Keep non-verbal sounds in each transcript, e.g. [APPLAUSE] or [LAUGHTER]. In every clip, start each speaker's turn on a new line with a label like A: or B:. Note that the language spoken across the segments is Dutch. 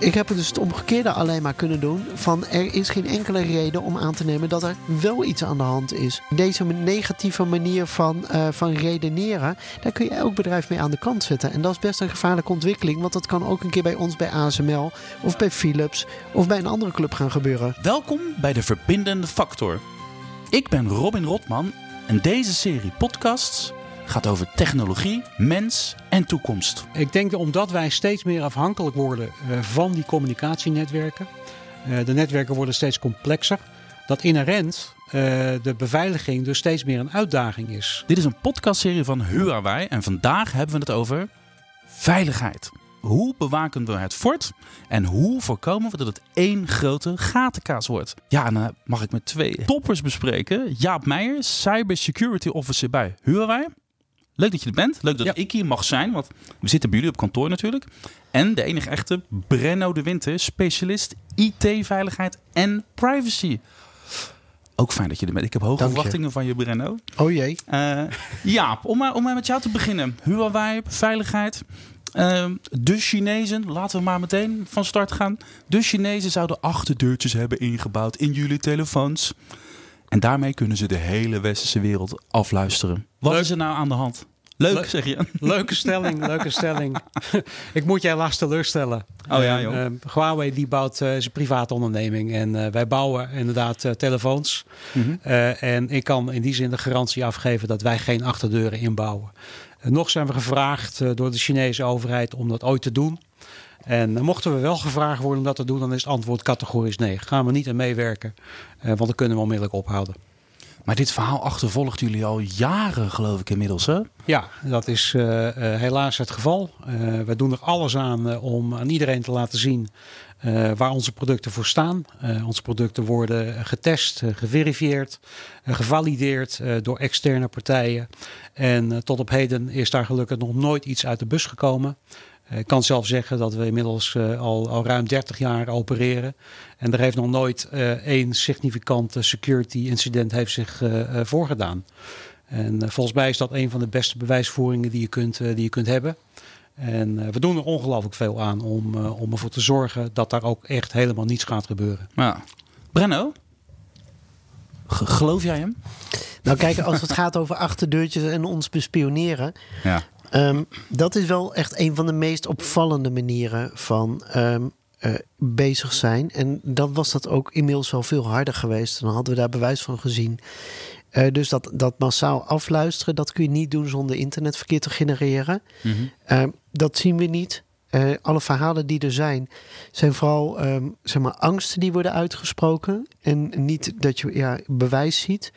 A: ik heb dus het omgekeerde alleen maar kunnen doen. Van er is geen enkele reden om aan te nemen dat er wel iets aan de hand is. Deze negatieve manier van, uh, van redeneren, daar kun je elk bedrijf mee aan de kant zetten. En dat is best een gevaarlijke ontwikkeling, want dat kan ook een keer bij ons bij ASML of bij Philips of bij een andere club gaan gebeuren.
B: Welkom bij de Verbindende Factor. Ik ben Robin Rotman en deze serie podcasts gaat over technologie, mens en toekomst.
C: Ik denk dat omdat wij steeds meer afhankelijk worden eh, van die communicatienetwerken, uh, de netwerken worden steeds complexer, dat inherent uh, de beveiliging dus steeds meer een uitdaging is.
B: Dit is een podcastserie van Huawei en vandaag hebben we het over veiligheid. Hoe bewaken we het fort en hoe voorkomen we dat het één grote gatenkaas wordt? Ja, en dan mag ik met twee toppers bespreken. Jaap Meijer, Cybersecurity Officer bij Huawei. Leuk dat je er bent. Leuk dat ik hier mag zijn, want we zitten bij jullie op kantoor natuurlijk. En de enige echte Brenno de Winter, specialist IT-veiligheid en privacy. Ook fijn dat je er bent. Ik heb hoge verwachtingen van je, Brenno.
A: Oh jee.
B: Uh, Jaap, om maar, om maar met jou te beginnen. Huawei, veiligheid. Uh, de Chinezen, laten we maar meteen van start gaan. De Chinezen zouden achterdeurtjes hebben ingebouwd in jullie telefoons. En daarmee kunnen ze de hele westerse wereld afluisteren. Wat is er nou aan de hand? Leuk, zeg je.
C: Leuke stelling, leuke stelling. [LAUGHS] ik moet jij helaas teleurstellen.
B: Oh ja, joh. Uh,
C: Huawei die bouwt uh, zijn private onderneming. En uh, wij bouwen inderdaad telefoons. Mm -hmm. en ik kan in die zin de garantie afgeven dat wij geen achterdeuren inbouwen. nog zijn we gevraagd door de Chinese overheid om dat ooit te doen. En mochten we wel gevraagd worden om dat te doen, dan is het antwoord categorisch nee. Gaan we niet aan meewerken, want dan kunnen we onmiddellijk ophouden.
B: Maar dit verhaal achtervolgt jullie al jaren, geloof ik inmiddels, hè?
C: Ja, dat is uh, uh, helaas het geval. Uh, we doen er alles aan om aan iedereen te laten zien waar onze producten voor staan. onze producten worden getest, geverifieerd, gevalideerd door externe partijen. En tot op heden is daar gelukkig nog nooit iets uit de bus gekomen. Ik kan zelf zeggen dat we inmiddels uh, al, al ruim 30 jaar opereren. En er heeft nog nooit uh, één significante security incident heeft zich uh, voorgedaan. En volgens mij is dat een van de beste bewijsvoeringen die je kunt, die je kunt hebben. En we doen er ongelooflijk veel aan om, om ervoor te zorgen dat daar ook echt helemaal niets gaat gebeuren.
B: Ja. Brenno, geloof jij hem?
A: Nou kijk, als het gaat over achterdeurtjes en ons bespioneren.
B: Ja.
A: Um, dat is wel echt een van de meest opvallende manieren van um, uh, bezig zijn. En dan was dat ook inmiddels wel veel harder geweest. Dan hadden we daar bewijs van gezien. Uh, dus dat, dat massaal afluisteren, dat kun je niet doen zonder internetverkeer te genereren. Mm -hmm. uh, dat zien we niet. Uh, alle verhalen die er zijn, zijn vooral um, zeg maar, angsten die worden uitgesproken. En niet dat je ja, bewijs ziet.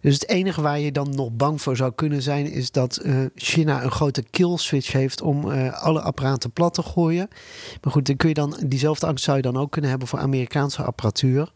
A: Dus het enige waar je dan nog bang voor zou kunnen zijn, is dat uh, China een grote kill switch heeft om uh, alle apparaten plat te gooien. Maar goed, dan kun je dan, diezelfde angst zou je dan ook kunnen hebben voor Amerikaanse apparatuur.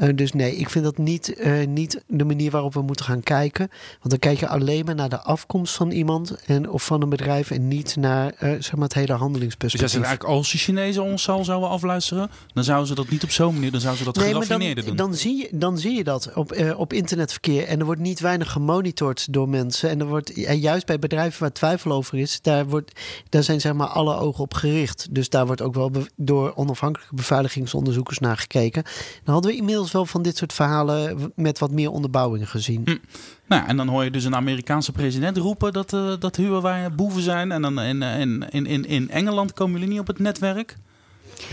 A: Uh, dus nee, ik vind dat niet, uh, niet de manier waarop we moeten gaan kijken. Want dan kijk je alleen maar naar de afkomst van iemand en, of van een bedrijf en niet naar uh, zeg maar het hele handelingsperspectief.
B: Dus eigenlijk als de Chinezen ons al zouden afluisteren, dan zouden ze dat niet op zo'n manier, dan zouden ze dat nee, geraffineerder
A: dan,
B: doen.
A: Dan zie, je, dan zie je dat op, op internetverkeer en er wordt niet weinig gemonitord door mensen. En er wordt en juist bij bedrijven waar twijfel over is, daar, wordt, daar zijn zeg maar alle ogen op gericht. Dus daar wordt ook wel door onafhankelijke beveiligingsonderzoekers naar gekeken. Dan hadden we inmiddels wel van dit soort verhalen met wat meer onderbouwing gezien.
B: Hm. Nou, en dan hoor je dus een Amerikaanse president roepen dat, uh, dat Huawei boeven zijn. En dan in, in, in, in Engeland komen jullie niet op het netwerk.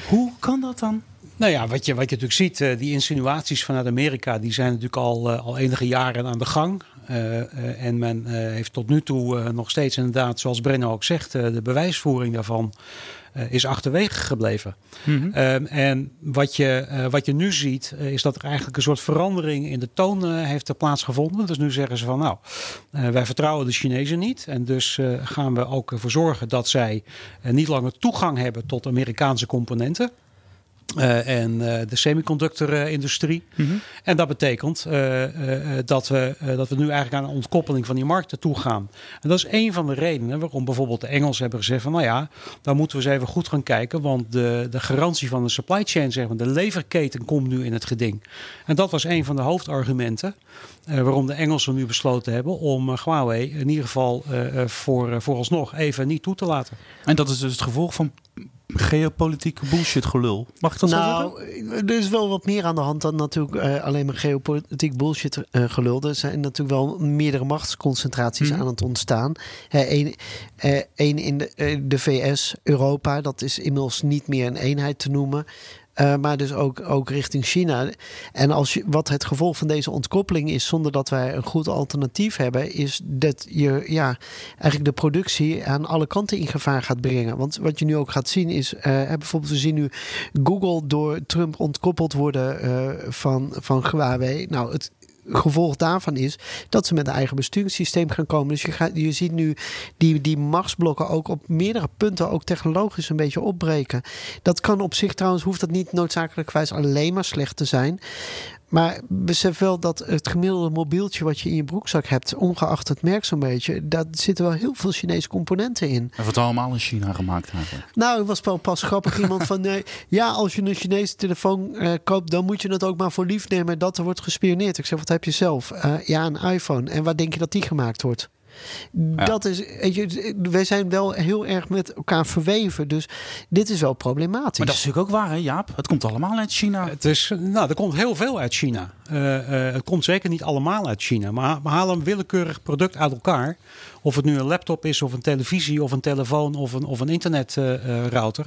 B: Hoe kan dat dan?
C: Nou ja, wat je, wat je natuurlijk ziet, uh, die insinuaties vanuit Amerika, die zijn natuurlijk al, uh, al enige jaren aan de gang. Uh, en men heeft tot nu toe nog steeds inderdaad, zoals Brenno ook zegt, de bewijsvoering daarvan is achterwege gebleven. Mm -hmm. um, en wat je, uh, wat je nu ziet, uh, is dat er eigenlijk een soort verandering in de toon uh, heeft plaatsgevonden. Dus nu zeggen ze van nou, wij vertrouwen de Chinezen niet. En dus gaan we ook ervoor zorgen dat zij niet langer toegang hebben tot Amerikaanse componenten. Uh, en uh, de semiconductorindustrie. Mm -hmm. En dat betekent uh, dat, we, dat we nu eigenlijk aan een ontkoppeling van die markten toe gaan. En dat is een van de redenen waarom bijvoorbeeld de Engelsen hebben gezegd van nou ja, daar moeten we eens even goed gaan kijken. Want de, de garantie van de supply chain, zeg maar, de leverketen komt nu in het geding. En dat was een van de hoofdargumenten waarom de Engelsen nu besloten hebben om Huawei in ieder geval voor, vooralsnog even niet toe te laten.
B: En dat is dus het gevolg van geopolitieke bullshit gelul. Mag ik dat zo zeggen?
A: nou, er is wel wat meer aan de hand dan natuurlijk eh, alleen maar geopolitiek bullshit eh, gelul. Er zijn natuurlijk wel meerdere machtsconcentraties
B: Mhm.
A: aan het ontstaan. Eén in de, eh, de VS, Europa, dat is inmiddels niet meer een eenheid te noemen. Eh, maar dus ook, ook richting China. En als je, wat het gevolg van deze ontkoppeling is, zonder dat wij een goed alternatief hebben, is dat je ja, eigenlijk de productie aan alle kanten in gevaar gaat brengen. Want wat je nu ook gaat zien is, eh, bijvoorbeeld, we zien nu Google door Trump ontkoppeld worden eh, van, van Huawei. Nou, het gevolg daarvan is dat ze met een eigen besturingssysteem gaan komen. Dus je, gaat, je ziet nu die, die machtsblokken ook op meerdere punten ook technologisch een beetje opbreken. Dat kan op zich trouwens, hoeft dat niet noodzakelijkwijs alleen maar slecht te zijn. Maar besef wel dat het gemiddelde mobieltje wat je in je broekzak hebt, ongeacht het merk zo'n beetje, daar zitten wel heel veel Chinese componenten in.
B: En wordt allemaal in China gemaakt eigenlijk.
A: Nou, ik was wel pas grappig iemand van nee, ja, als je een Chinese telefoon eh, koopt, dan moet je het ook maar voor lief nemen dat er wordt gespioneerd. Ik zeg, wat heb je zelf? Eh, ja, een iPhone. En waar denk je dat die gemaakt wordt? Dat is, weet je, wij zijn wel heel erg met elkaar verweven. Dus dit is wel problematisch.
B: Maar dat is natuurlijk ook waar, hè, Jaap? Het komt allemaal uit China.
C: Het is, nou, er komt heel veel uit China. Eh, eh, het komt zeker niet allemaal uit China. Maar we halen een willekeurig product uit elkaar. Of het nu een laptop is, of een televisie, of een telefoon, of een, of een internetrouter.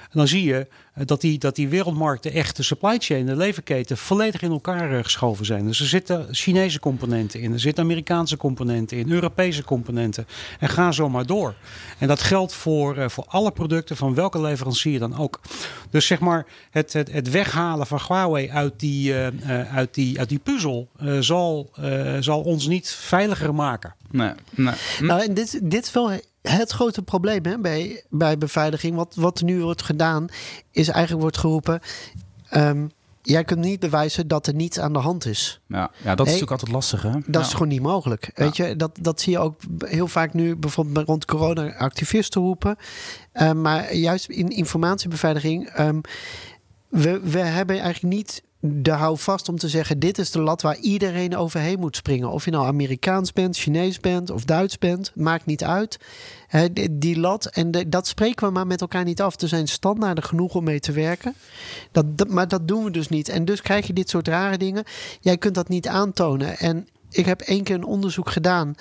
C: en dan zie je eh, dat die, dat die wereldmarkten echt de supply chain, de leverketen, volledig in elkaar eh, geschoven zijn. Dus er zitten Chinese componenten in, er zitten Amerikaanse componenten in, Europese componenten. En ga zo maar door. En dat geldt voor, eh, voor alle producten van welke leverancier dan ook. Dus zeg maar, het, het, het weghalen van Huawei uit die, eh, eh, uit die, uit die puzzel eh, zal, eh, zal ons niet veiliger maken.
B: Nee, nee.
A: Nou, dit, dit is wel het grote probleem hè, bij, bij beveiliging. Wat, wat nu wordt gedaan, is eigenlijk wordt geroepen. ehm, jij kunt niet bewijzen dat er niets aan de hand is.
B: Ja, ja, dat is natuurlijk altijd lastig, hè?
A: Dat
B: Ja.
A: is gewoon niet mogelijk. Weet je, dat, dat zie je ook heel vaak nu bijvoorbeeld rond corona activisten roepen. Eh, maar juist in informatiebeveiliging. ehm, we, we hebben eigenlijk niet de houvast om te zeggen: dit is de lat waar iedereen overheen moet springen. Of je nou Amerikaans bent, Chinees bent of Duits bent, maakt niet uit. Die, lat, en dat spreken we maar met elkaar niet af. Er zijn standaarden genoeg om mee te werken. Dat- maar dat doen we dus niet. En dus krijg je dit soort rare dingen. Jij kunt dat niet aantonen. En ik heb één keer een onderzoek gedaan.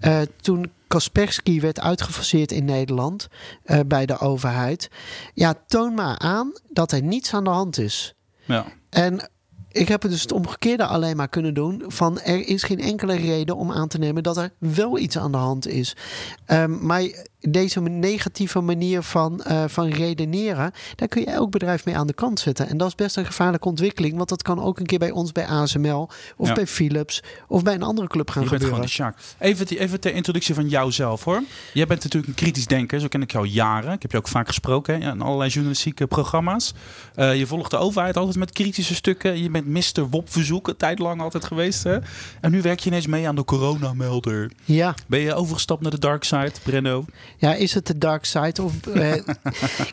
A: eh, toen Kaspersky werd uitgefaseerd in Nederland eh, bij de overheid. Ja, toon maar aan dat er niets aan de hand is.
B: Ja.
A: En ik heb het dus het omgekeerde alleen maar kunnen doen. Van er is geen enkele reden om aan te nemen dat er wel iets aan de hand is. Ehm, maar deze negatieve manier van, eh, van redeneren, daar kun je elk bedrijf mee aan de kant zetten. En dat is best een gevaarlijke ontwikkeling. Want dat kan ook een keer bij ons bij ASML of
B: Ja.
A: bij Philips of bij een andere club gaan
B: Je bent gewoon de. Even, even ter introductie van jouzelf hoor. Jij bent natuurlijk een kritisch denker, zo ken ik jou jaren. Ik heb je ook vaak gesproken hè, in allerlei journalistieke programma's. Eh, je volgt de overheid altijd met kritische stukken. Je bent Mr. Wop-verzoek, een tijd lang altijd geweest. Hè? En nu werk je ineens mee aan de coronamelder.
A: Ja.
B: Ben je overgestapt naar de dark side, Brenno?
A: Ja, is het de dark side? Of, eh, [LAUGHS]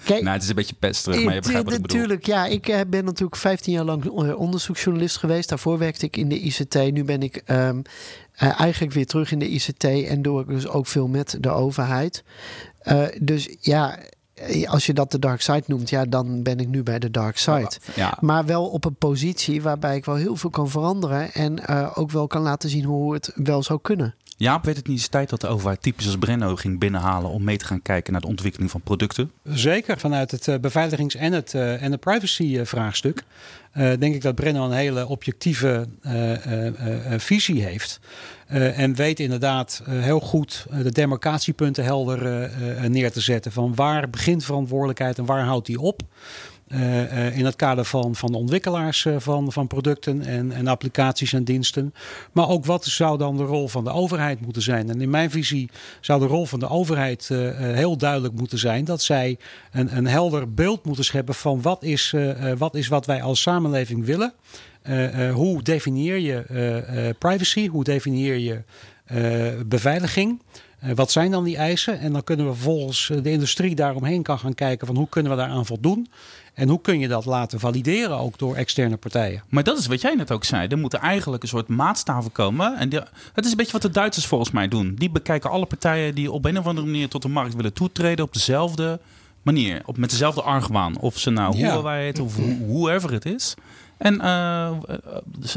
A: kijk,
B: Nou, het is een beetje pesterig, maar je begrijpt wat ik bedoel.
A: Natuurlijk, ja. Ik eh, ben natuurlijk 15 jaar lang eh, onderzoeksjournalist geweest. Daarvoor werkte ik in de ICT. Nu ben ik ehm, eh, eigenlijk weer terug in de ICT. En doe ik dus ook veel met de overheid. Dus ja, als je dat de dark side noemt, ja, dan ben ik nu bij de dark side.
B: Ja,
A: Maar wel op een positie waarbij ik wel heel veel kan veranderen. En ook wel kan laten zien hoe het wel zou kunnen.
B: Jaap, weet het niet eens tijd dat de overheid typisch als Brenno ging binnenhalen om mee te gaan kijken naar de ontwikkeling van producten?
C: Zeker vanuit het eh, beveiligings- en het, eh, en het privacy-vraagstuk. eh, denk ik dat Brenno een hele objectieve visie heeft. En weet inderdaad heel goed de demarcatiepunten helder neer te zetten. Van waar begint verantwoordelijkheid en waar houdt die op? Eh, eh, in het kader van, van de ontwikkelaars eh, van, van producten en, en applicaties en diensten. Maar ook wat zou dan de rol van de overheid moeten zijn? En in mijn visie zou de rol van de overheid heel duidelijk moeten zijn dat zij een, een helder beeld moeten scheppen van wat is, wat is wat wij als samenleving willen. Hoe definieer je privacy? Hoe definieer je beveiliging? Wat zijn dan die eisen? En dan kunnen we vervolgens eh, de industrie daaromheen kan gaan kijken van hoe kunnen we daaraan voldoen? En hoe kun je dat laten valideren ook door externe partijen?
B: Maar dat is wat jij net ook zei. Er moeten eigenlijk een soort maatstaven komen. En die- het is een beetje wat de Duitsers volgens mij doen. Die bekijken alle partijen die op een of andere manier tot de markt willen toetreden op dezelfde manier. Op, met dezelfde argwaan. Of ze nou
C: Ja.
B: Huawei heet of hoe- whoever het is. En eh, eh,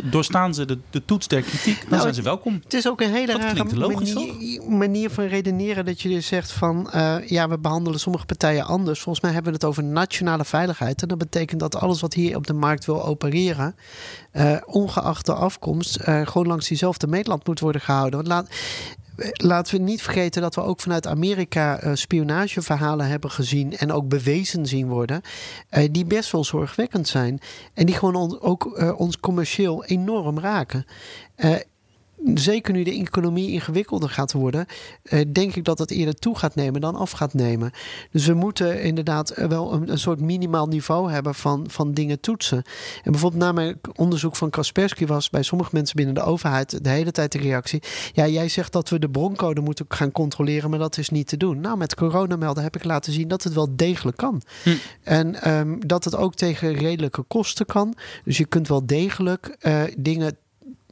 B: doorstaan ze de, de toets der kritiek, dan
A: Nou,
B: zijn ze welkom.
A: Het is ook een hele rare manier, manier van redeneren dat je dus zegt van eh, ja, we behandelen sommige partijen anders. Volgens mij hebben we het over nationale veiligheid. En dat betekent dat alles wat hier op de markt wil opereren, ongeacht de afkomst, gewoon langs diezelfde meetland moet worden gehouden. Want laat, laten we niet vergeten dat we ook vanuit Amerika eh, spionageverhalen hebben gezien en ook bewezen zien worden, eh, die best wel zorgwekkend zijn. En die gewoon on- ook eh, ons commercieel enorm raken. Zeker nu de economie ingewikkelder gaat worden, eh, denk ik dat het eerder toe gaat nemen dan af gaat nemen. Dus we moeten inderdaad eh, wel een, een soort minimaal niveau hebben van, van dingen toetsen. En bijvoorbeeld na mijn onderzoek van Kaspersky was bij sommige mensen binnen de overheid de hele tijd de reactie. Ja, jij zegt dat we de broncode moeten gaan controleren, maar dat is niet te doen. Nou, met coronamelden heb ik laten zien dat het wel degelijk kan.
B: Hm.
A: En ehm, dat het ook tegen redelijke kosten kan. Dus je kunt wel degelijk eh, dingen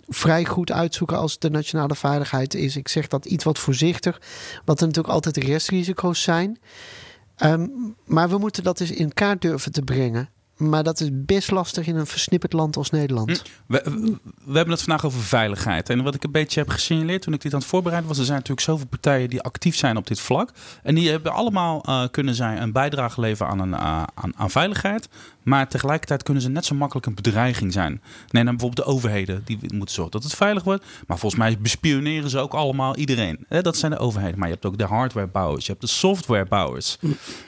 A: vrij goed uitzoeken als de nationale veiligheid is. Ik zeg dat iets wat voorzichtig, omdat er natuurlijk altijd restrisico's zijn. Ehm, maar we moeten dat eens in kaart durven te brengen. Maar dat is best lastig in een versnipperd land als Nederland.
B: Hm. We, hebben het vandaag over veiligheid. En wat ik een beetje heb gesignaleerd toen ik dit aan het voorbereiden was, er zijn natuurlijk zoveel partijen die actief zijn op dit vlak. En die hebben allemaal eh, kunnen zij een bijdrage leveren aan, een, eh, aan, aan veiligheid. Maar tegelijkertijd kunnen ze net zo makkelijk een bedreiging zijn. Nee, dan bijvoorbeeld de overheden. Die moeten zorgen dat het veilig wordt. Maar volgens mij bespioneren ze ook allemaal iedereen. Dat zijn de overheden. Maar je hebt ook de hardwarebouwers. Je hebt de softwarebouwers.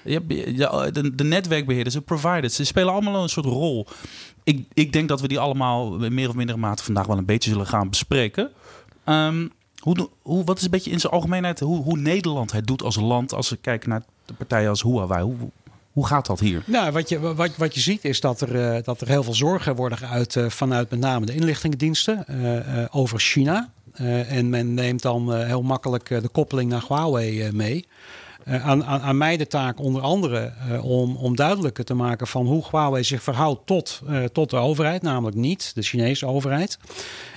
B: Je hebt de, de, de netwerkbeheerders, de providers. Ze spelen allemaal een soort rol. Ik, ik denk dat we die allemaal in meer of mindere mate vandaag wel een beetje zullen gaan bespreken. Ehm, hoe, hoe, wat is een beetje in zijn algemeenheid hoe, hoe Nederland het doet als land als we kijken naar de partijen als Huawei? Hoe, hoe gaat dat hier?
C: Nou, wat je, wat, wat je ziet is dat er, eh, dat er heel veel zorgen worden geuit eh, vanuit met name de inlichtingendiensten eh, over China. En men neemt dan heel makkelijk de koppeling naar Huawei mee. Aan, aan, aan mij de taak onder andere om, om duidelijker te maken van hoe Huawei zich verhoudt tot, tot de overheid, namelijk niet de Chinese overheid.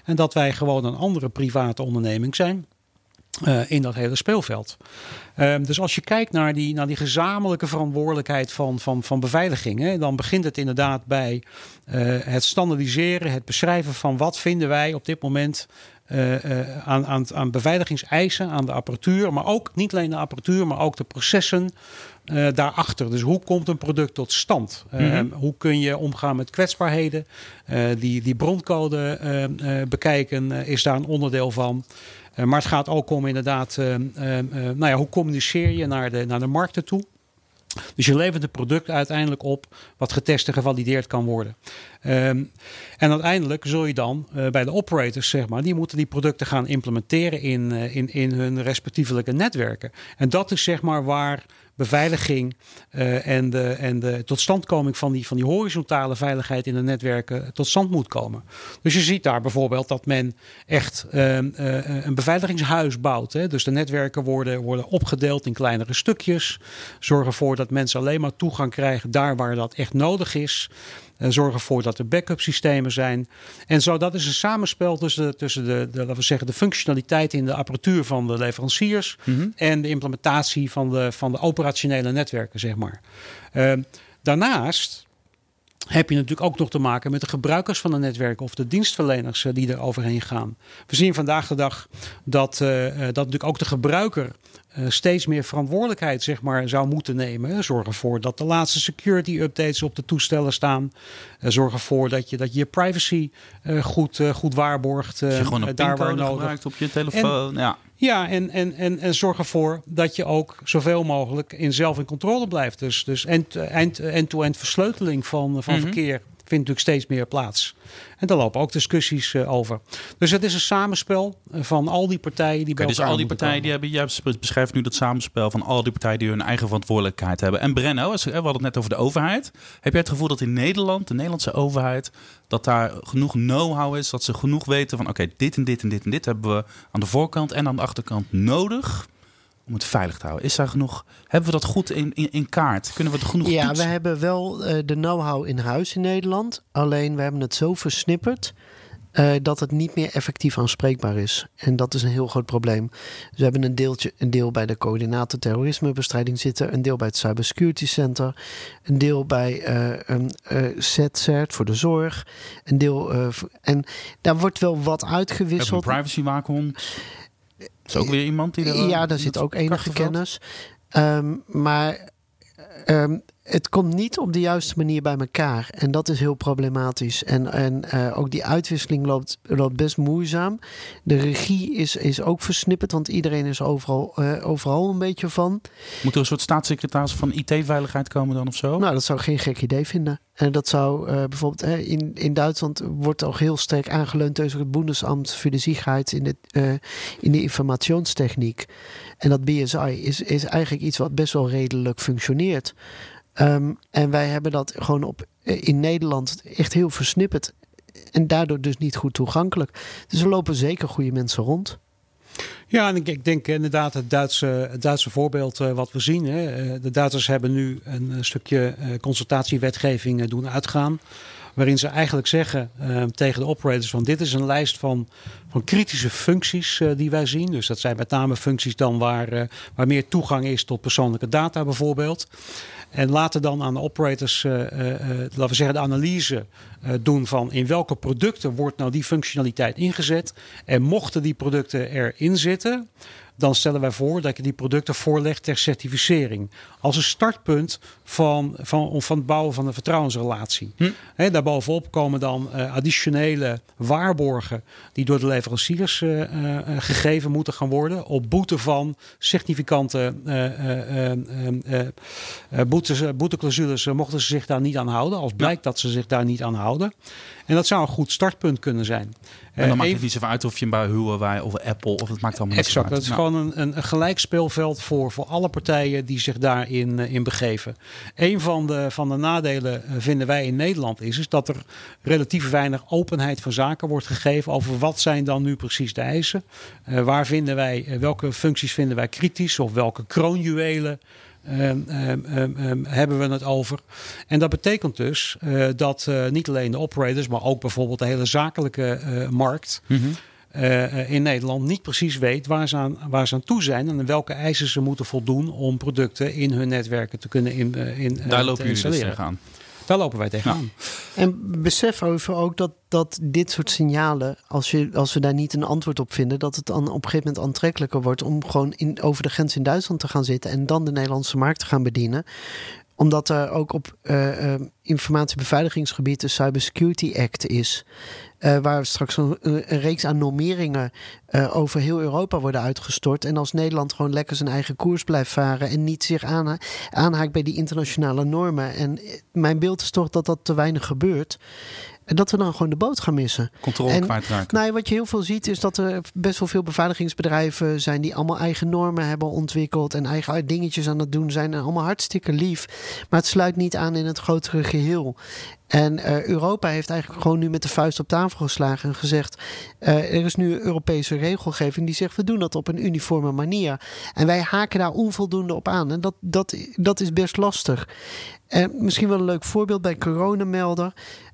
C: En dat wij gewoon een andere private onderneming zijn. Eh, in dat hele speelveld. Ehm, dus als je kijkt naar die, naar die gezamenlijke verantwoordelijkheid van, van, van beveiliging, hè, dan begint het inderdaad bij eh, het standaardiseren, het beschrijven van wat vinden wij op dit moment eh, aan, aan, aan beveiligingseisen, aan de apparatuur, maar ook niet alleen de apparatuur, maar ook de processen daarachter. Dus hoe komt een product tot stand? Eh,
B: Mhm.
C: Hoe kun je omgaan met kwetsbaarheden? Die, die broncode eh, eh, bekijken is daar een onderdeel van. Eh, maar het gaat ook om inderdaad, eh, eh, nou ja, hoe communiceer je naar de, naar de markten toe? Dus je levert een product uiteindelijk op wat getest en gevalideerd kan worden. Ehm, en uiteindelijk zul je dan bij de operators, zeg maar, die moeten die producten gaan implementeren in, in, in hun respectievelijke netwerken. En dat is zeg maar waar beveiliging eh, en, de, en de totstandkoming van die, van die horizontale veiligheid in de netwerken tot stand moet komen. Dus je ziet daar bijvoorbeeld dat men echt ehm, eh, een beveiligingshuis bouwt. Hè? Dus de netwerken worden, worden opgedeeld in kleinere stukjes. Zorgen ervoor dat mensen alleen maar toegang krijgen daar waar dat echt nodig is. Eh, zorgen ervoor dat er backup systemen zijn. En zo, dat is een samenspel tussen, de, tussen de, de, laten we zeggen, de functionaliteit in de apparatuur van de leveranciers
B: Mhm.
C: en de implementatie van de, van de operationele netwerken, zeg maar. Ehm, daarnaast heb je natuurlijk ook nog te maken met de gebruikers van de netwerken of de dienstverleners eh, die er overheen gaan. We zien vandaag de dag dat, eh, eh, dat natuurlijk ook de gebruiker steeds meer verantwoordelijkheid zeg maar, zou moeten nemen. Zorg ervoor dat de laatste security updates op de toestellen staan. Eh, zorg ervoor dat je dat je, je privacy goed, goed waarborgt.
B: Als je gewoon een
C: daar waar
B: pincode
C: nodig.
B: gebruikt op je telefoon. ja.
C: Ja, en, en, en, en zorg ervoor dat je ook zoveel mogelijk in zelf in controle blijft. Dus, dus end- end- end-to-end versleuteling van, van
B: Mhm.
C: verkeer vindt natuurlijk steeds meer plaats. En daar lopen ook discussies eh, over. Dus het is een samenspel eh, van al die partijen die bij
B: Oké, dus al die partijen die hebben, jij beschrijft nu dat samenspel van al die partijen die hun eigen verantwoordelijkheid hebben. En Brenno, als- we hadden het net over de overheid. Heb jij het gevoel dat in Nederland, de Nederlandse overheid, dat daar genoeg know-how is, dat ze genoeg weten van oké, dit en dit en dit en dit hebben we aan de voorkant en aan de achterkant nodig om het veilig te houden? Is daar genoeg, hebben we dat goed in, in, in kaart? Kunnen we het genoeg
A: Ja, we hebben wel eh, de know-how in huis in Nederland. Alleen we hebben het zo versnipperd eh, dat het niet meer effectief aanspreekbaar is. En dat is een heel groot probleem. Dus we hebben een, deeltje, een deel bij de coördinator terrorismebestrijding zitten, een deel bij het Cybersecurity Center, een deel bij uh, uh, ZCERT voor de zorg, een deel. en daar wordt wel wat uitgewisseld.
B: Een privacywaakhond. Is ook weer iemand die er.
A: Ja, daar zit ook enige kennis. Um, maar um, het komt niet op de juiste manier bij elkaar. En dat is heel problematisch. En, en uh, ook die uitwisseling loopt, loopt best moeizaam. De regie is, is ook versnipperd, want iedereen is overal, uh, overal een beetje van.
B: Moet er een soort staatssecretaris van IT-veiligheid komen dan of zo?
A: Nou, dat zou ik geen gek idee vinden. En dat zou uh, bijvoorbeeld in, in Duitsland wordt ook heel sterk aangeleund tegen het Bundesamt voor de Sicherheit in de, in de informationstechniek. En dat BSI is, is eigenlijk iets wat best wel redelijk functioneert. Um, en wij hebben dat gewoon op, eh, in Nederland echt heel versnipperd. En daardoor dus niet goed toegankelijk. Dus er lopen zeker goede mensen rond.
C: Ja, en ik, denk inderdaad het Duitse, Duitse voorbeeld uh, wat we zien. Hè. Eh, de Duitsers hebben nu een, stukje consultatiewetgeving doen uitgaan. Waarin ze eigenlijk zeggen uh, tegen de operators van dit is een lijst van, van kritische functies die wij zien. Dus dat zijn met name functies dan waar, waar meer toegang is tot persoonlijke data bijvoorbeeld. En laten dan aan de operators, uh, uh, laten we zeggen, de analyse uh, doen van in welke producten wordt nou die functionaliteit ingezet. En mochten die producten erin zitten, dan stellen wij voor dat je die producten voorlegt ter certificering. Als een startpunt van, van, van het bouwen van een vertrouwensrelatie. Hm. He, daarbovenop komen dan uh, additionele waarborgen die door de leveranciers uh, uh, gegeven moeten gaan worden. Op boete van significante boetes, boeteclausules mochten ze zich daar niet aan houden. Als blijkt ja. dat ze zich daar niet aan houden. En dat zou een goed startpunt kunnen zijn.
B: En dan maakt het niet zo uit of je bij Huawei of Apple of het maakt allemaal niet
C: exact, dat is nou. gewoon een, een, gelijk speelveld voor, voor alle partijen die zich daarin in begeven. Een van de, van de nadelen vinden wij in Nederland is, is dat er relatief weinig openheid van zaken wordt gegeven over wat zijn dan nu precies de eisen. Waar vinden wij, welke functies vinden wij kritisch of welke kroonjuwelen Um, um, um, hebben we het over. En dat betekent dus uh, dat uh, niet alleen de operators, maar ook bijvoorbeeld de hele zakelijke uh, markt. Mm -hmm. in Nederland niet precies weet waar ze, aan, waar ze aan toe zijn en welke eisen ze moeten voldoen om producten in hun netwerken te kunnen in, in,
B: Daar lopen jullie dus tegenaan.
C: Daar lopen wij tegenaan.
A: En besef over ook dat, dat dit soort signalen, als, je, als we daar niet een antwoord op vinden, dat het dan op een gegeven moment aantrekkelijker wordt om gewoon in, over de grens in Duitsland te gaan zitten en dan de Nederlandse markt te gaan bedienen omdat er ook op uh, uh, informatiebeveiligingsgebied de Cybersecurity Act is. Uh, waar straks een, reeks aan normeringen over heel Europa worden uitgestort. En als Nederland gewoon lekker zijn eigen koers blijft varen en niet zich aanha aanhaakt bij die internationale normen. En mijn beeld is toch dat dat te weinig gebeurt. En dat we dan gewoon de boot gaan missen.
B: Controle en, kwijtraken.
A: Nou, wat je heel veel ziet is dat er best wel veel beveiligingsbedrijven zijn die allemaal eigen normen hebben ontwikkeld en eigen dingetjes aan het doen zijn. En allemaal hartstikke lief. Maar het sluit niet aan in het grotere geheel. En uh, Europa heeft eigenlijk gewoon nu met de vuist op tafel geslagen en gezegd: uh, er is nu een Europese regelgeving die zegt we doen dat op een uniforme manier. En wij haken daar onvoldoende op aan. En dat, dat, dat is best lastig. En misschien wel een leuk voorbeeld bij coronamelder.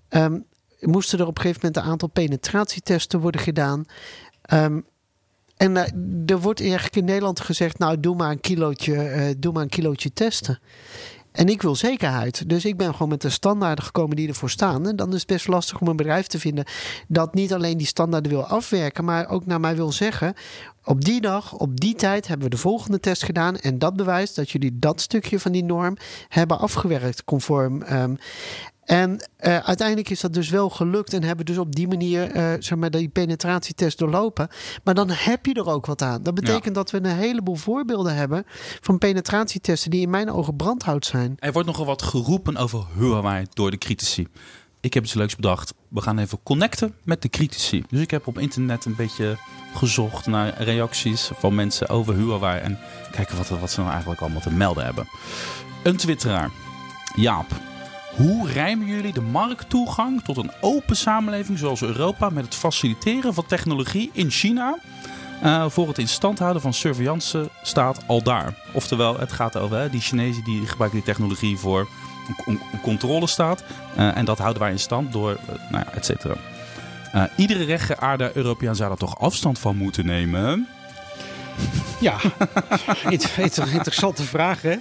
A: Um, moesten er op een gegeven moment een aantal penetratietesten worden gedaan. Um, en uh, er wordt eigenlijk in Nederland gezegd: Nou, doe maar een kilootje, uh, doe maar een kilootje testen. En ik wil zekerheid. Dus ik ben gewoon met de standaarden gekomen die ervoor staan. En dan is het best lastig om een bedrijf te vinden dat niet alleen die standaarden wil afwerken, maar ook naar mij wil zeggen: op die dag, op die tijd hebben we de volgende test gedaan. En dat bewijst dat jullie dat stukje van die norm hebben afgewerkt conform. Um, en uh, uiteindelijk is dat dus wel gelukt en hebben dus op die manier uh, zeg maar, die penetratietest doorlopen. Maar dan heb je er ook wat aan. Dat betekent ja. dat we een heleboel voorbeelden hebben van penetratietesten die in mijn ogen brandhout zijn.
B: Er wordt nogal wat geroepen over Huawei door de critici. Ik heb iets leuks bedacht. We gaan even connecten met de critici. Dus ik heb op internet een beetje gezocht naar reacties van mensen over Huawei. En kijken wat, wat ze nou eigenlijk allemaal te melden hebben. Een twitteraar, Jaap, hoe rijmen jullie de markttoegang tot een open samenleving zoals Europa met het faciliteren van technologie in China uh, voor het in stand houden van surveillance staat al daar? Oftewel, het gaat over die Chinezen die gebruiken die technologie voor een, een controlestaat uh, en dat houden wij in stand door, uh, nou ja, et cetera. Iedere rechtgeaarde Europeaan zou daar toch afstand van moeten nemen?
C: Ja, [LAUGHS] interessante vraag. Hè?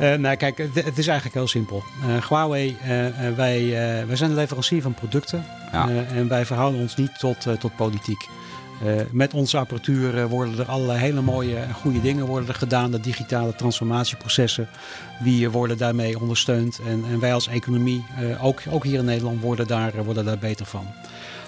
C: Uh, nou, kijk, het, is eigenlijk heel simpel. Uh, Huawei, uh, wij, wij zijn een leverancier van producten. Ja. en wij verhouden ons niet tot, tot politiek. met onze apparatuur worden er allerlei hele mooie en goede dingen worden er gedaan. De digitale transformatieprocessen die worden daarmee ondersteund. En, en wij als economie, ook, ook hier in Nederland, worden daar, worden daar beter van.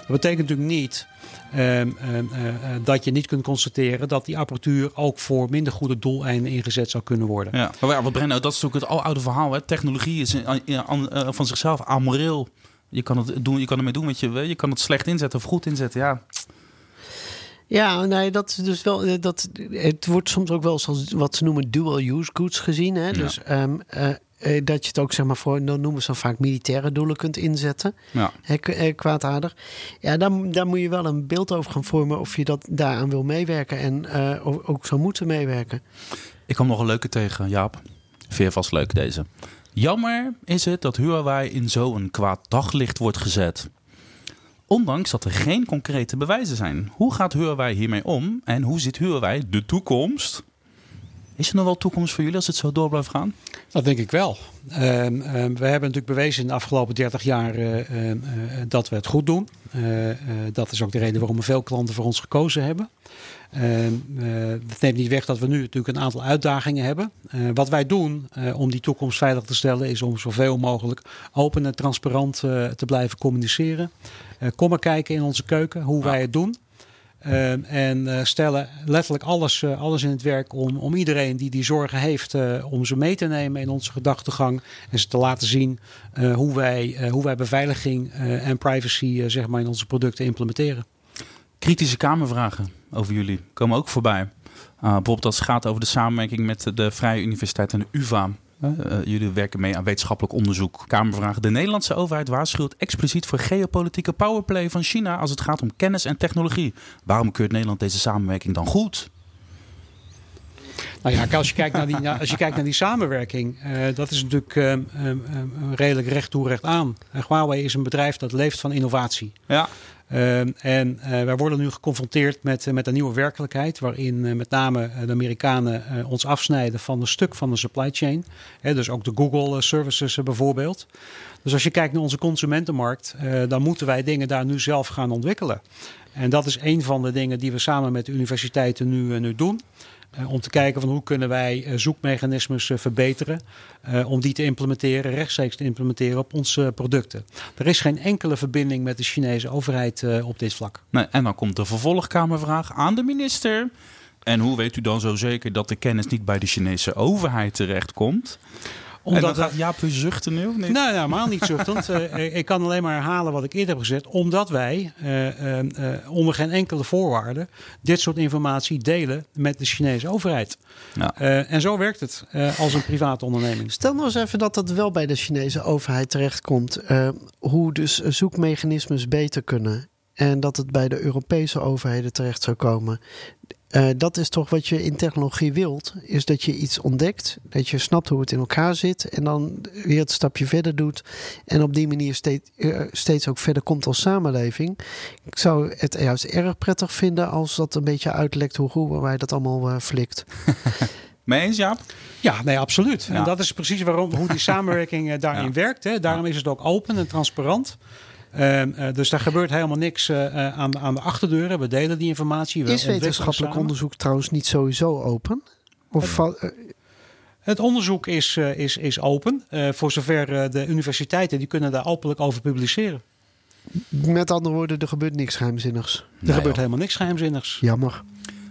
C: Dat betekent natuurlijk niet ehm, ehm, eh, eh, dat je niet kunt constateren dat die apparatuur ook voor minder goede doeleinden ingezet zou kunnen worden.
B: Ja, maar ja, wat Brenno, dat is natuurlijk het oude verhaal. Hè? Technologie is uh, van zichzelf amoreel. Je kan het doen, je kan ermee doen wat je wil. Je kan het slecht inzetten of goed inzetten. Ja.
A: Ja, nee, dat is dus wel. Dat, het wordt soms ook wel als wat ze noemen dual-use goods gezien. Hè? Dus um, eh, dat je het ook zeg maar voor, dan noemen ze dan vaak militaire doelen kunt inzetten. Ja. Eh, kwaadaardig. Ja, daar, daar moet je wel een beeld over gaan vormen of je dat daaraan wil meewerken en uh, ook zou moeten meewerken.
B: Ik kwam nog een leuke tegen, Jaap. Vind je vast leuk deze. Jammer is het dat Huawei in zo'n kwaad daglicht wordt gezet. Ondanks dat er geen concrete bewijzen zijn. Hoe gaat Huawei hiermee om en hoe ziet Huawei de toekomst is er nog wel toekomst voor jullie als het zo door blijft gaan?
C: Dat denk ik wel. Um, um, we hebben natuurlijk bewezen in de afgelopen 30 jaar uh, uh, dat we het goed doen. Uh, dat is ook de reden waarom veel klanten voor ons gekozen hebben. dat neemt niet weg dat we nu natuurlijk een aantal uitdagingen hebben. wat wij doen om die toekomst veilig te stellen is om zoveel mogelijk open en transparant te blijven communiceren. kom maar kijken in onze keuken hoe wij het doen. Ehm, en uh, stellen letterlijk alles, uh, alles in het werk om, om iedereen die die zorgen heeft, uh, om ze mee te nemen in onze gedachtegang. En ze te laten zien hoe, wij, hoe wij beveiliging en privacy zeg maar in onze producten implementeren.
B: Kritische kamervragen over jullie komen ook voorbij. bijvoorbeeld als het gaat over de samenwerking met de Vrije Universiteit en de UvA. Uh, jullie werken mee aan wetenschappelijk onderzoek. Kamervragen. De Nederlandse overheid waarschuwt expliciet voor geopolitieke powerplay van China als het gaat om kennis en technologie. Waarom keurt Nederland deze samenwerking dan goed?
C: Nou ja, als je kijkt naar die, als je kijkt naar die samenwerking, uh, dat is natuurlijk uh, redelijk recht toe recht aan. Huawei is een bedrijf dat leeft van innovatie. Ja. Ehm, en uh, wij worden nu geconfronteerd met, met een nieuwe werkelijkheid, waarin uh, met name de Amerikanen ons afsnijden van een stuk van de supply chain. dus ook de Google services bijvoorbeeld. Dus als je kijkt naar onze consumentenmarkt, dan moeten wij dingen daar nu zelf gaan ontwikkelen. En dat is een van de dingen die we samen met de universiteiten nu, nu doen. Uh, om te kijken van hoe kunnen wij uh, zoekmechanismes uh, verbeteren. om die te implementeren, rechtstreeks te implementeren op onze producten. Er is geen enkele verbinding met de Chinese overheid op dit vlak.
B: Nee, en dan komt de vervolgkamervraag aan de minister. En hoe weet u dan zo zeker dat de kennis niet bij de Chinese overheid terechtkomt? Omdat gaat Jaap zuchten nu of niet?
C: Nee, nou, helemaal niet zuchtend. uh, [LAUGHS] ik kan alleen maar herhalen wat ik eerder heb gezegd. Omdat wij uh, uh, onder geen enkele voorwaarde dit soort informatie delen met de Chinese overheid. Ja. en zo werkt het als een private onderneming.
A: Stel nou eens even dat dat wel bij de Chinese overheid terechtkomt. hoe dus zoekmechanismes beter kunnen. En dat het bij de Europese overheden terecht zou komen. Uh, dat is toch wat je in technologie wilt. Is dat je iets ontdekt. Dat je snapt hoe het in elkaar zit. En dan weer het stapje verder doet. En op die manier steeds, uh, steeds ook verder komt als samenleving. Ik zou het juist erg prettig vinden als dat een beetje uitlekt hoe goed wij dat allemaal uh, flikt. [LAUGHS]
B: Mee eens, Jaap?
C: Ja, nee, absoluut. Ja. En dat is precies waarom, hoe die samenwerking daarin ja. werkt. Hè. Daarom is het ook open en transparant. Ehm, eh, dus daar gebeurt helemaal niks uh, aan, aan de achterdeuren. We delen die informatie. We
A: is wetenschappelijk onderzoek trouwens niet sowieso open? Of
C: het, het onderzoek is, is, is open. voor zover de universiteiten die kunnen daar openlijk over publiceren.
A: Met andere woorden, er gebeurt niks geheimzinnigs.
C: Er gebeurt helemaal niks geheimzinnigs.
A: Jammer.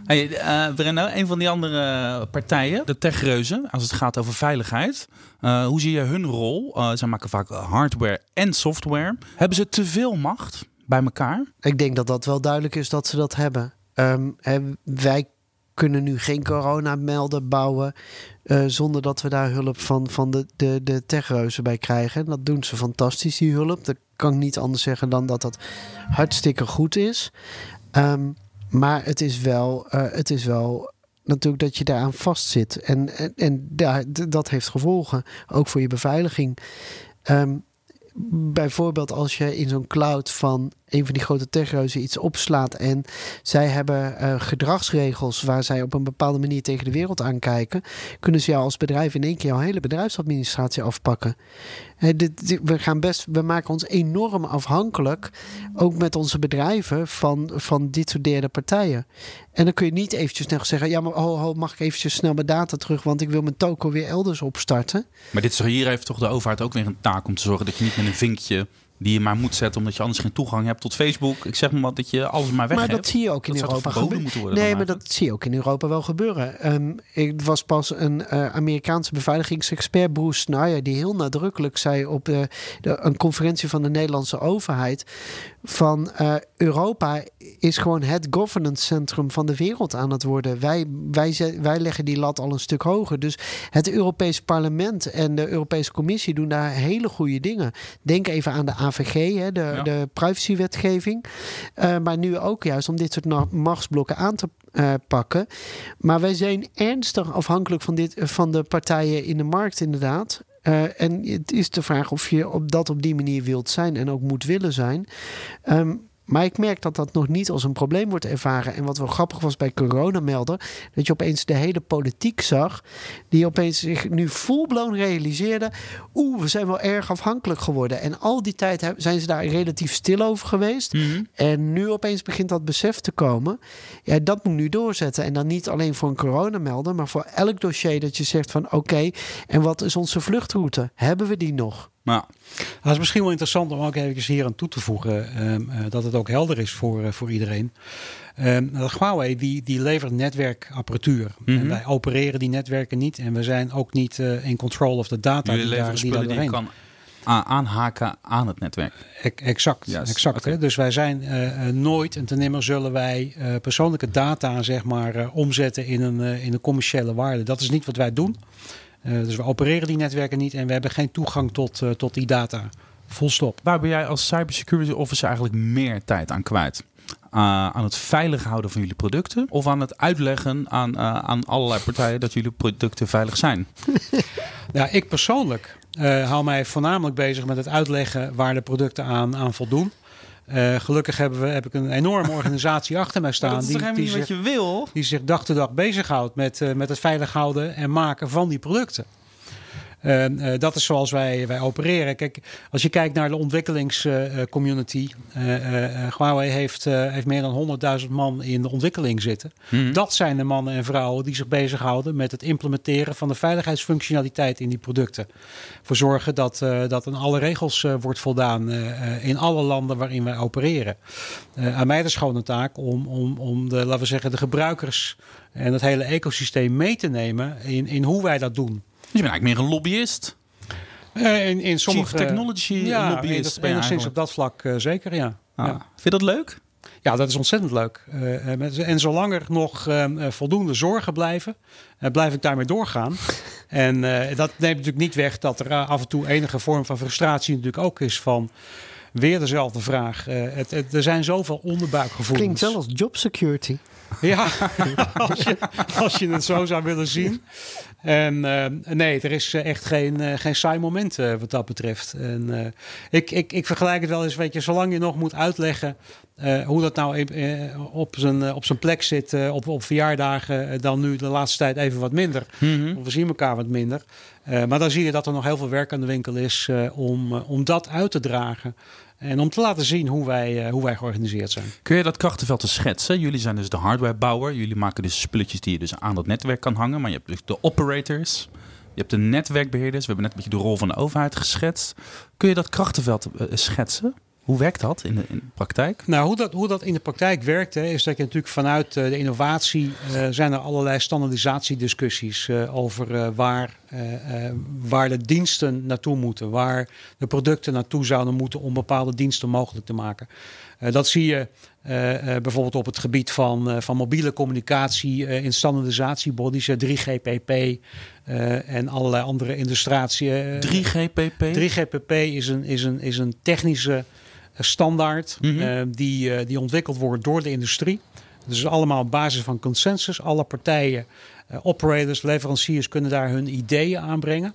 B: Hey, uh, Brenno, een van die andere partijen, de techreuzen, als het gaat over veiligheid. Uh, hoe zie je hun rol? Uh, zij maken vaak hardware en software. Hebben ze te veel macht bij elkaar?
A: Ik denk dat dat wel duidelijk is dat ze dat hebben. Um, wij kunnen nu geen coronamelden bouwen zonder dat we daar hulp van, van de, de, de techreuzen bij krijgen. Dat doen ze fantastisch, die hulp. Dat kan ik niet anders zeggen dan dat dat hartstikke goed is. Um, maar het is wel, uh, het is wel natuurlijk dat je daaraan vastzit. En, en, en daar, dat heeft gevolgen, ook voor je beveiliging. Um, bijvoorbeeld als je in zo'n cloud van een van die grote techreuzen iets opslaat en zij hebben uh, gedragsregels waar zij op een bepaalde manier tegen de wereld aankijken, kunnen ze jou als bedrijf in één keer jouw hele bedrijfsadministratie afpakken. dit, we, gaan best, we maken ons enorm afhankelijk, ook met onze bedrijven, van, van dit soort derde partijen. En dan kun je niet eventjes snel zeggen: ja, maar oh, oh, mag ik eventjes snel mijn data terug, want ik wil mijn toko weer elders opstarten.
B: Maar dit, hier heeft toch de overheid ook weer een taak om te zorgen dat je niet met een vinkje die je maar moet zetten omdat je anders geen toegang hebt tot Facebook. Ik zeg maar dat je alles maar weg
A: Maar dat zie je ook in Europa
B: gebeuren.
A: Nee, maar dat zie je ook in Europa wel gebeuren. Um, ik was pas een uh, Amerikaanse beveiligingsexpert, Bruce Snyder, die heel nadrukkelijk zei op de, een conferentie van de Nederlandse overheid van uh, Europa is gewoon het governance centrum van de wereld aan het worden. Wij, wij, wij leggen die lat al een stuk hoger. Dus het Europees Parlement en de Europese Commissie doen daar hele goede dingen. Denk even aan de AVG, hè, de, de privacywetgeving. Uh, maar nu ook juist om dit soort machtsblokken aan te uh, pakken. Maar wij zijn ernstig afhankelijk van, dit, van de partijen in de markt, inderdaad. Uh, en het is de vraag of je op dat op die manier wilt zijn en ook moet willen zijn. Um, maar ik merk dat dat nog niet als een probleem wordt ervaren. En wat wel grappig was bij Coronamelder, dat je opeens de hele politiek zag, die opeens zich nu full-blown realiseerde, oeh, we zijn wel erg afhankelijk geworden. En al die tijd zijn ze daar relatief stil over geweest. Mhm. En nu opeens begint dat besef te komen. Ja, dat moet nu doorzetten. En dan niet alleen voor een coronamelder, maar voor elk dossier dat je zegt van oké, en wat is onze vluchtroute? Hebben we die nog?
C: Maar dat is misschien wel interessant om ook even hier aan toe te voegen. Ehm, eh, dat het ook helder is voor, uh, voor iedereen. Um, Huawei die, die levert netwerkapparatuur. en mhm. wij opereren die netwerken niet. En we zijn ook niet uh, in control of de data
B: Jullie die, daar, die daar doorheen. kan aanhaken aan het netwerk.
C: exact, exact. Hè? Dus wij zijn nooit en ten nimmer zullen wij persoonlijke data zeg maar, omzetten in een, in een commerciële waarde. Dat is niet wat wij doen. Eh, dus we opereren die netwerken niet en we hebben geen toegang tot, uh, tot die data. Full stop.
B: Waar ben jij als cybersecurity officer eigenlijk meer tijd aan kwijt? Uh, aan het veilig houden van jullie producten of aan het uitleggen aan, uh, aan allerlei partijen dat jullie producten veilig zijn?
C: ja, [LAUGHS] ik persoonlijk uh, hou mij voornamelijk bezig met het uitleggen waar de producten aan, aan voldoen. Uh, gelukkig hebben we, heb ik een enorme organisatie achter mij staan.
B: die, die,
C: zich,
B: wat je wil?
C: Die zich dag te dag bezighoudt met, uh, met het veilig houden en maken van die producten. Uh, dat is zoals wij, wij opereren. Kijk, als je kijkt naar de ontwikkelingscommunity. Uh, Huawei heeft, heeft meer dan 100.000 man in de ontwikkeling zitten. Mhm. Dat zijn de mannen en vrouwen die zich bezighouden met het implementeren van de veiligheidsfunctionaliteit in die producten. Voor zorgen dat, dat aan alle regels wordt voldaan in alle landen waarin wij opereren. aan mij gewoon een taak om, om, om de, laten we zeggen, de gebruikers en het hele ecosysteem mee te nemen in, in hoe wij dat doen.
B: Dus je bent eigenlijk meer een lobbyist.
C: Uh, in, in sommige
B: Chief technology ja, lobbyist.
C: Ja, enigszins op dat vlak uh, zeker, ja.
B: Ah. ja. Vind je dat leuk?
C: Ja, dat is ontzettend leuk. Uh, en zolang er nog ehm, voldoende zorgen blijven, blijf ik daarmee doorgaan. [LAUGHS] en dat neemt natuurlijk niet weg dat er af en toe enige vorm van frustratie natuurlijk ook is van weer dezelfde vraag. Het, het, er zijn zoveel onderbuikgevoelens.
A: Klinkt wel als job security.
C: Ja, [LAUGHS] als je, als je het zo zou willen zien. En uh, nee, er is eh, echt geen, uh, geen saai moment uh, wat dat betreft. En, ik, ik, ik vergelijk het wel eens, weet je, zolang je nog moet uitleggen hoe dat nou op, zijn, op zijn plek zit op, op verjaardagen, dan nu de laatste tijd even wat minder. Mm We zien elkaar wat minder. maar dan zie je dat er nog heel veel werk aan de winkel is om, om dat uit te dragen. En om te laten zien hoe wij, uh, hoe wij georganiseerd zijn.
B: Kun je dat krachtenveld te schetsen? Jullie zijn dus de hardwarebouwer. Jullie maken dus spulletjes die je dus aan dat netwerk kan hangen. Maar je hebt dus de operators. Je hebt de netwerkbeheerders. We hebben net een beetje de rol van de overheid geschetst. Kun je dat krachtenveld uh, schetsen? Hoe werkt dat in de, in de, praktijk?
C: Nou, hoe dat, hoe dat in de praktijk werkt, hè, is dat je natuurlijk vanuit uh, de innovatie uh, zijn er allerlei standaardisatiediscussies uh, over waar, waar de diensten naartoe moeten, waar de producten naartoe zouden moeten om bepaalde diensten mogelijk te maken. dat zie je bijvoorbeeld op het gebied van, van mobiele communicatie in standaardisatiebodies, 3GPP en allerlei andere illustratie.
B: 3GPP?
C: 3GPP is een, is een, is een technische standaard mm -hmm. die, uh, die ontwikkeld wordt door de industrie. Dus allemaal op basis van consensus. Alle partijen, operators, leveranciers kunnen daar hun ideeën aanbrengen.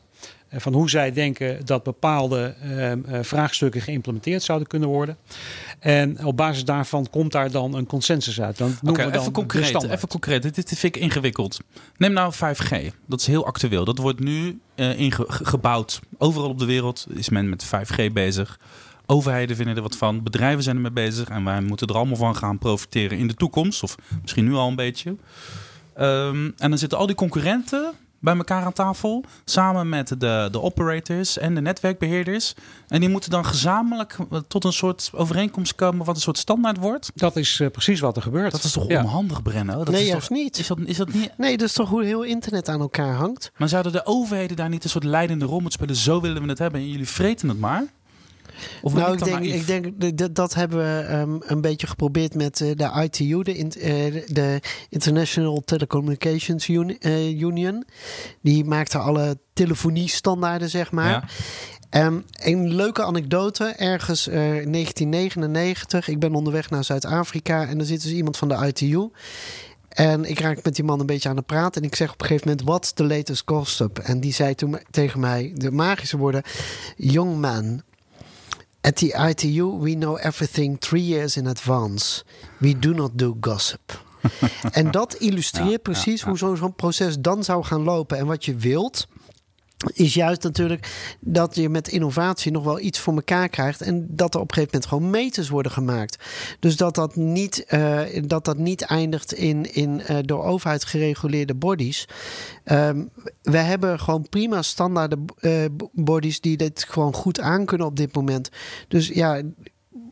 C: eh, van hoe zij denken dat bepaalde ehm, eh, vraagstukken geïmplementeerd zouden kunnen worden. En op basis daarvan komt daar dan een consensus uit. Dan noemen we dan
B: even concreet. Even concreet. Dit, vind ik ingewikkeld. Neem nou 5G. Dat is heel actueel. Dat wordt nu eh, inge- ge- gebouwd. Overal op de wereld is men met 5G bezig. Overheden vinden er wat van. Bedrijven zijn ermee bezig. En wij moeten er allemaal van gaan profiteren in de toekomst. Of misschien nu al een beetje. Ehm, en dan zitten al die concurrenten bij elkaar aan tafel. Samen met de, de operators en de netwerkbeheerders. En die moeten dan gezamenlijk eh, tot een soort overeenkomst komen. Wat een soort standaard wordt.
C: Dat is eh, precies wat er gebeurt.
B: Dat is toch
C: Ja.
B: onhandig, Brenno? Dat
A: nee,
B: is
A: juist
B: toch,
A: niet.
B: is, dat, is dat niet...
A: Nee, dat is toch hoe heel internet aan elkaar hangt?
B: Maar zouden de overheden daar niet een soort leidende rol moeten spelen? Zo willen we het hebben en jullie vreten het maar? Of
A: nou, ik denk, ik denk dat- dat, hebben we ehm, een beetje geprobeerd met eh, de ITU, de, in- eh, de International Telecommunications Uni- eh, Union. Die maakte alle telefoniestandaarden, zeg maar.
B: Ja.
A: Ehm, een leuke anekdote, ergens eh, 1999. Ik ben onderweg naar Zuid-Afrika en er zit dus iemand van de ITU. En ik raak met die man een beetje aan de praat. En ik zeg op een gegeven moment, what's the latest gossip? En die zei toen tegen mij de magische woorden... Young man, at the ITU we know everything three years in advance. We do not do gossip. [LAUGHS] en dat illustreert
B: Ja,
A: precies
B: ja,
A: hoe zo'n zo'n proces dan zou gaan lopen. En wat je wilt, is juist natuurlijk dat je met innovatie nog wel iets voor elkaar krijgt. En dat er op een gegeven moment gewoon meters worden gemaakt. Dus dat dat niet, eh, dat dat niet eindigt in, in eh, door overheid gereguleerde bodies. Ehm, we hebben gewoon prima standaarden eh, bodies die dit gewoon goed aankunnen op dit moment. Dus ja,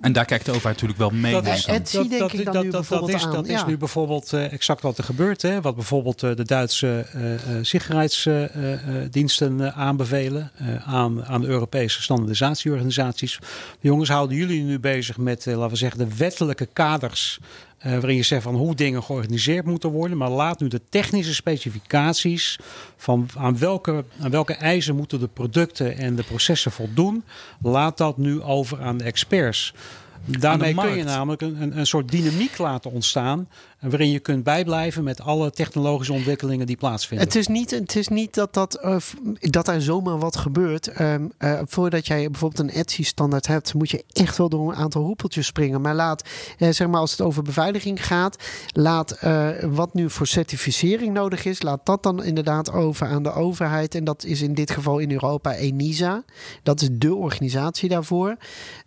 B: En daar kijkt de overheid natuurlijk wel mee.
C: Dat is,
B: ik aan.
A: het- zie denk ik dan nu bijvoorbeeld
C: is,
A: aan,
C: dat is nu bijvoorbeeld eh, exact wat er gebeurt. Hè? Wat bijvoorbeeld eh, de Duitse eh, eh, sicherheidsdiensten aanbevelen eh, aan, aan de Europese standaardisatieorganisaties. Jongens, houden jullie nu bezig met, eh, laten we zeggen, de wettelijke kaders eh, waarin je zegt van hoe dingen georganiseerd moeten worden. Maar laat nu de technische specificaties van aan welke, aan welke eisen moeten de producten en de processen voldoen. Laat dat nu over aan de experts. Daarmee kun je namelijk een, een, een soort dynamiek laten ontstaan. Waarin je kunt bijblijven met alle technologische ontwikkelingen die plaatsvinden.
A: Het is niet, het is niet dat, dat, eh, dat er zomaar wat gebeurt. Ehm, eh, voordat jij bijvoorbeeld een Etsy-standaard hebt, moet je echt wel door een aantal hoepeltjes springen. Maar laat, eh, zeg maar, als het over beveiliging gaat, laat wat nu voor certificering nodig is, laat dat dan inderdaad over aan de overheid. En dat is in dit geval in Europa ENISA. Dat is de organisatie daarvoor.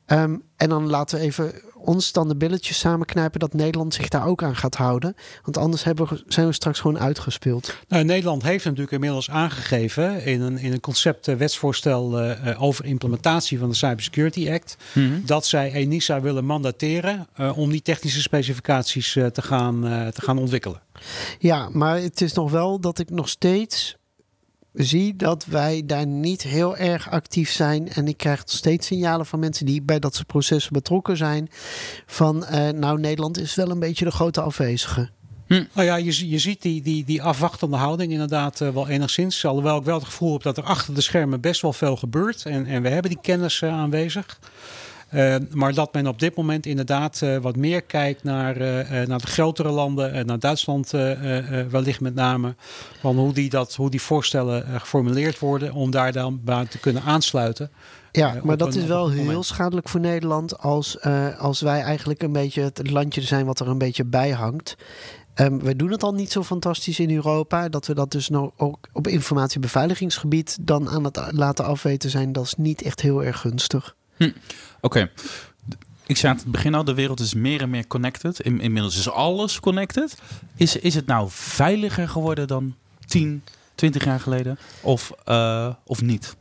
A: Ehm, en dan laten we even ons dan de billetjes samenknijpen dat Nederland zich daar ook aan gaat houden. Want anders hebben we, zijn we straks gewoon uitgespeeld.
C: Nou, Nederland heeft natuurlijk inmiddels aangegeven in een, in een concept eh, wetsvoorstel eh, eh, over implementatie van de Cybersecurity Act.
B: Mhm.
C: Dat zij ENISA willen mandateren eh, om die technische specificaties eh, te, gaan, eh, te gaan ontwikkelen.
A: Ja, maar het is nog wel dat ik nog steeds zie dat wij daar niet heel erg actief zijn. En ik krijg nog steeds signalen van mensen die bij dat soort processen betrokken zijn. Van eh, nou, Nederland is wel een beetje de grote afwezige.
C: Nou ja, je, je ziet die, die, die afwachtende houding inderdaad eh, wel enigszins. Alhoewel ik wel het gevoel heb dat er achter de schermen best wel veel gebeurt. En, en we hebben die kennis eh, aanwezig. Eh, maar dat men op dit moment inderdaad eh, wat meer kijkt naar, eh, eh, naar de grotere landen. en naar Duitsland eh, eh, eh, wellicht met name. Van hoe die, dat, hoe die voorstellen geformuleerd worden. Om daar dan bij te kunnen aansluiten.
A: Ja, maar dat
C: een-
A: is wel heel schadelijk voor Nederland als, eh, als wij eigenlijk een beetje het landje zijn wat er een beetje bij hangt. Ehm, we doen het al niet zo fantastisch in Europa. Dat we dat dus nou ook op informatiebeveiligingsgebied dan aan het laten afweten zijn, dat is niet echt heel erg gunstig.
B: Oké. Ik zei aan het begin al, de wereld is meer en meer connected. In, inmiddels is alles connected. Is, is het nou veiliger geworden dan 10, 20 jaar geleden? Of, eh, of niet?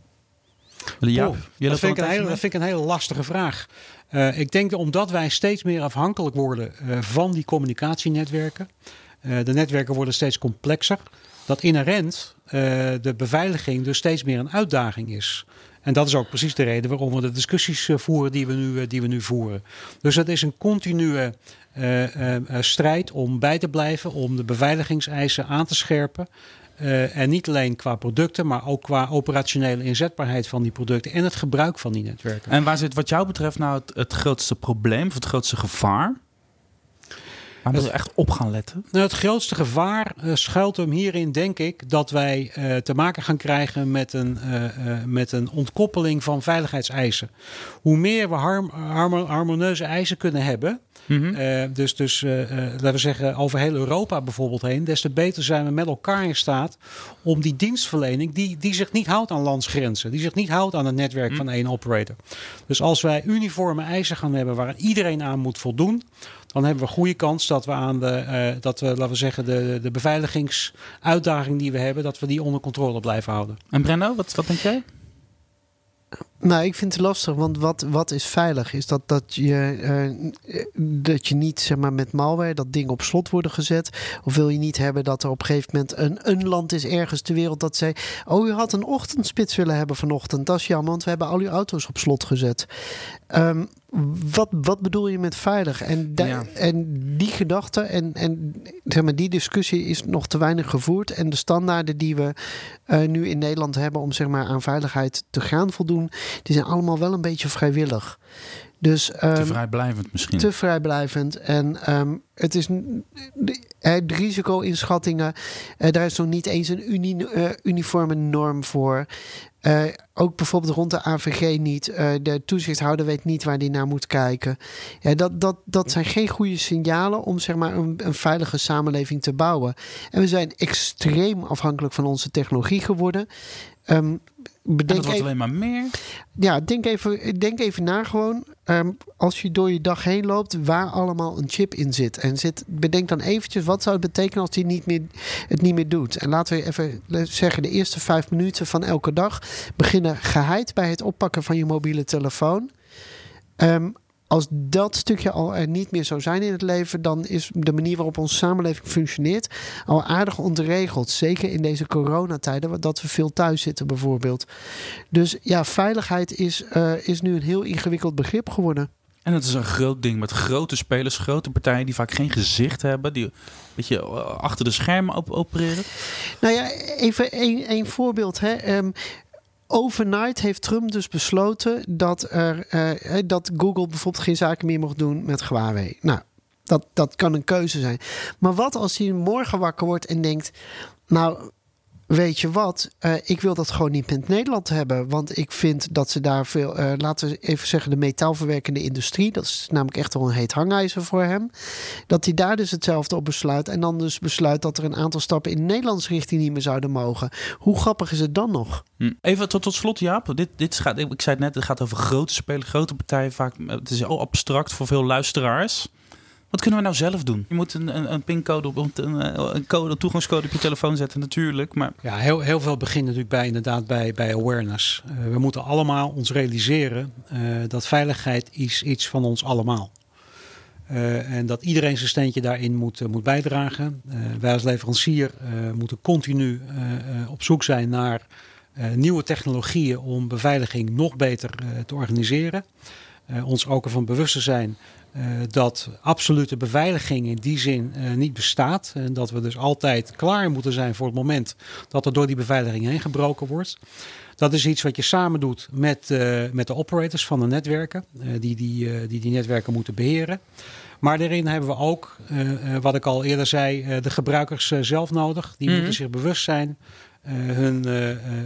B: Ja,
C: dat, vind ik een hele, dat vind ik een hele lastige vraag. Eh, ik denk dat omdat wij steeds meer afhankelijk worden eh, van die communicatienetwerken. de netwerken worden steeds complexer. Dat inherent de beveiliging dus steeds meer een uitdaging is. En dat is ook precies de reden waarom we de discussies eh, voeren die we nu, eh, die we nu voeren. Dus het is een continue eh, strijd om bij te blijven, om de beveiligingseisen aan te scherpen. En niet alleen qua producten, maar ook qua operationele inzetbaarheid van die producten en het gebruik van die netwerken.
B: En waar zit wat jou betreft nou het grootste probleem of het grootste gevaar? Waar moeten we echt op gaan letten?
C: Nou, het grootste gevaar uh, schuilt hem hierin, denk ik, dat wij uh, te maken gaan krijgen met een, uh, met een ontkoppeling van veiligheidseisen. Hoe meer we harm, harmonieuze eisen kunnen hebben, mm -hmm. dus, dus laten we zeggen over heel Europa bijvoorbeeld heen, des te beter zijn we met elkaar in staat om die dienstverlening, die, die zich niet houdt aan landsgrenzen, die zich niet houdt aan het netwerk mm -hmm. van één operator. Dus als wij uniforme eisen gaan hebben waar iedereen aan moet voldoen, dan hebben we een goede kans dat we aan de, uh, dat we, laten we zeggen, de, de beveiligingsuitdaging die we hebben, dat we die onder controle blijven houden.
B: En Brenno, wat, wat denk jij?
A: Nou, ik vind het lastig, want wat, wat is veilig? Is dat dat je, uh, dat je niet zeg maar, met malware dat ding op slot worden gezet? Of wil je niet hebben dat er op een gegeven moment een, een land is ergens ter wereld dat zei: Oh, u had een ochtendspits willen hebben vanochtend. Dat is jammer, want we hebben al uw auto's op slot gezet. Um, wat, wat bedoel je met veilig? En, ja. en die gedachte en, en zeg maar, die discussie is nog te weinig gevoerd. En de standaarden die we uh, nu in Nederland hebben om zeg maar, aan veiligheid te gaan voldoen, die zijn allemaal wel een beetje vrijwillig. Dus, um,
B: te vrijblijvend misschien.
A: Te vrijblijvend. En um, het is de, de risico-inschattingen. Uh, daar is nog niet eens een uni, uh, uniforme norm voor. Uh, ook bijvoorbeeld rond de AVG niet. De toezichthouder weet niet waar die naar moet kijken. Ja, dat, dat, dat zijn geen goede signalen om zeg maar, een, een veilige samenleving te bouwen. En we zijn extreem afhankelijk van onze technologie geworden. Um,
B: bedenk dat wordt alleen maar meer.
A: Ja, denk even, denk even na gewoon. Um, als je door je dag heen loopt, waar allemaal een chip in zit. En zit, bedenk dan eventjes, wat zou het betekenen als die niet meer, het niet meer doet. En laten we even zeggen, de eerste vijf minuten van elke dag beginnen geheid bij het oppakken van je mobiele telefoon. Um, als dat stukje al er niet meer zou zijn in het leven, dan is de manier waarop onze samenleving functioneert al aardig ontregeld. Zeker in deze coronatijden, dat we veel thuis zitten bijvoorbeeld. Dus ja, veiligheid is, uh, is nu een heel ingewikkeld begrip geworden.
B: En het is een groot ding met grote spelers, grote partijen die vaak geen gezicht hebben, die een beetje achter de schermen op opereren.
A: Nou ja, even één voorbeeld. Hè. Um, overnight heeft Trump dus besloten dat, er, uh, dat Google bijvoorbeeld geen zaken meer mocht doen met Huawei. Nou, dat, dat kan een keuze zijn. Maar wat als hij morgen wakker wordt en denkt: Nou, weet je wat, uh, ik wil dat gewoon niet met Nederland hebben. Want ik vind dat ze daar veel, uh, laten we even zeggen, de metaalverwerkende industrie, dat is namelijk echt wel een heet hangijzer voor hem. Dat hij daar dus hetzelfde op besluit. En dan dus besluit dat er een aantal stappen in de Nederlandse richting niet meer zouden mogen. Hoe grappig is het dan nog?
B: Hm. Even tot, tot slot, Jaap. Dit, dit gaat, ik zei het net, het gaat over grote spelers, grote partijen. Vaak, het is heel abstract voor veel luisteraars. Wat kunnen we nou zelf doen? Je moet een, een, een pincode op een, een code, een toegangscode op je telefoon zetten, natuurlijk. Maar...
C: Ja, heel, heel veel begint natuurlijk bij inderdaad bij, bij awareness. Uh, we moeten allemaal ons realiseren uh, dat veiligheid is iets van ons allemaal. Uh, en dat iedereen zijn steentje daarin moet, moet bijdragen. wij als leverancier moeten continu op zoek zijn naar nieuwe technologieën om beveiliging nog beter te organiseren. Ons ook ervan bewust te zijn uh, dat absolute beveiliging in die zin uh, niet bestaat. En dat we dus altijd klaar moeten zijn voor het moment dat er door die beveiliging heen gebroken wordt. Dat is iets wat je samen doet met, uh, met de operators van de netwerken, die, die, die die netwerken moeten beheren. Maar daarin hebben we ook, wat ik al eerder zei, de gebruikers zelf nodig. Die mm -hmm. moeten zich bewust zijn hun, uh,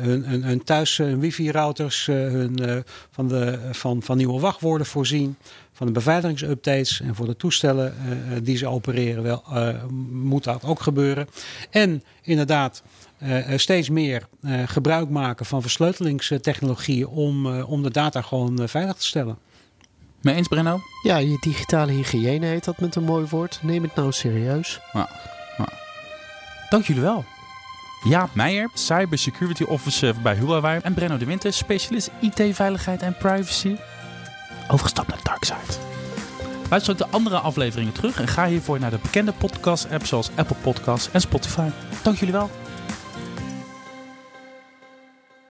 C: hun, hun, hun, thuis hun wifi-routers hun, van, de, van, van nieuwe wachtwoorden voorzien van de beveiligingsupdates en voor de toestellen uh, die ze opereren wel, uh, moet dat ook gebeuren. En inderdaad uh, steeds meer gebruik maken van versleutelingstechnologieën om, om de data gewoon veilig te stellen.
B: Mee eens, Brenno?
A: Ja, je digitale hygiëne heet dat met een mooi woord. Neem het nou serieus.
B: Nou, nou. Dank jullie wel. Jaap Meijer, Cybersecurity Officer bij Huawei. En Brenno de Winter, specialist IT-veiligheid en privacy overgestapt naar Darkside. Luister ook de andere afleveringen terug en ga hiervoor naar de bekende podcast-apps zoals Apple Podcasts en Spotify. Dank jullie wel.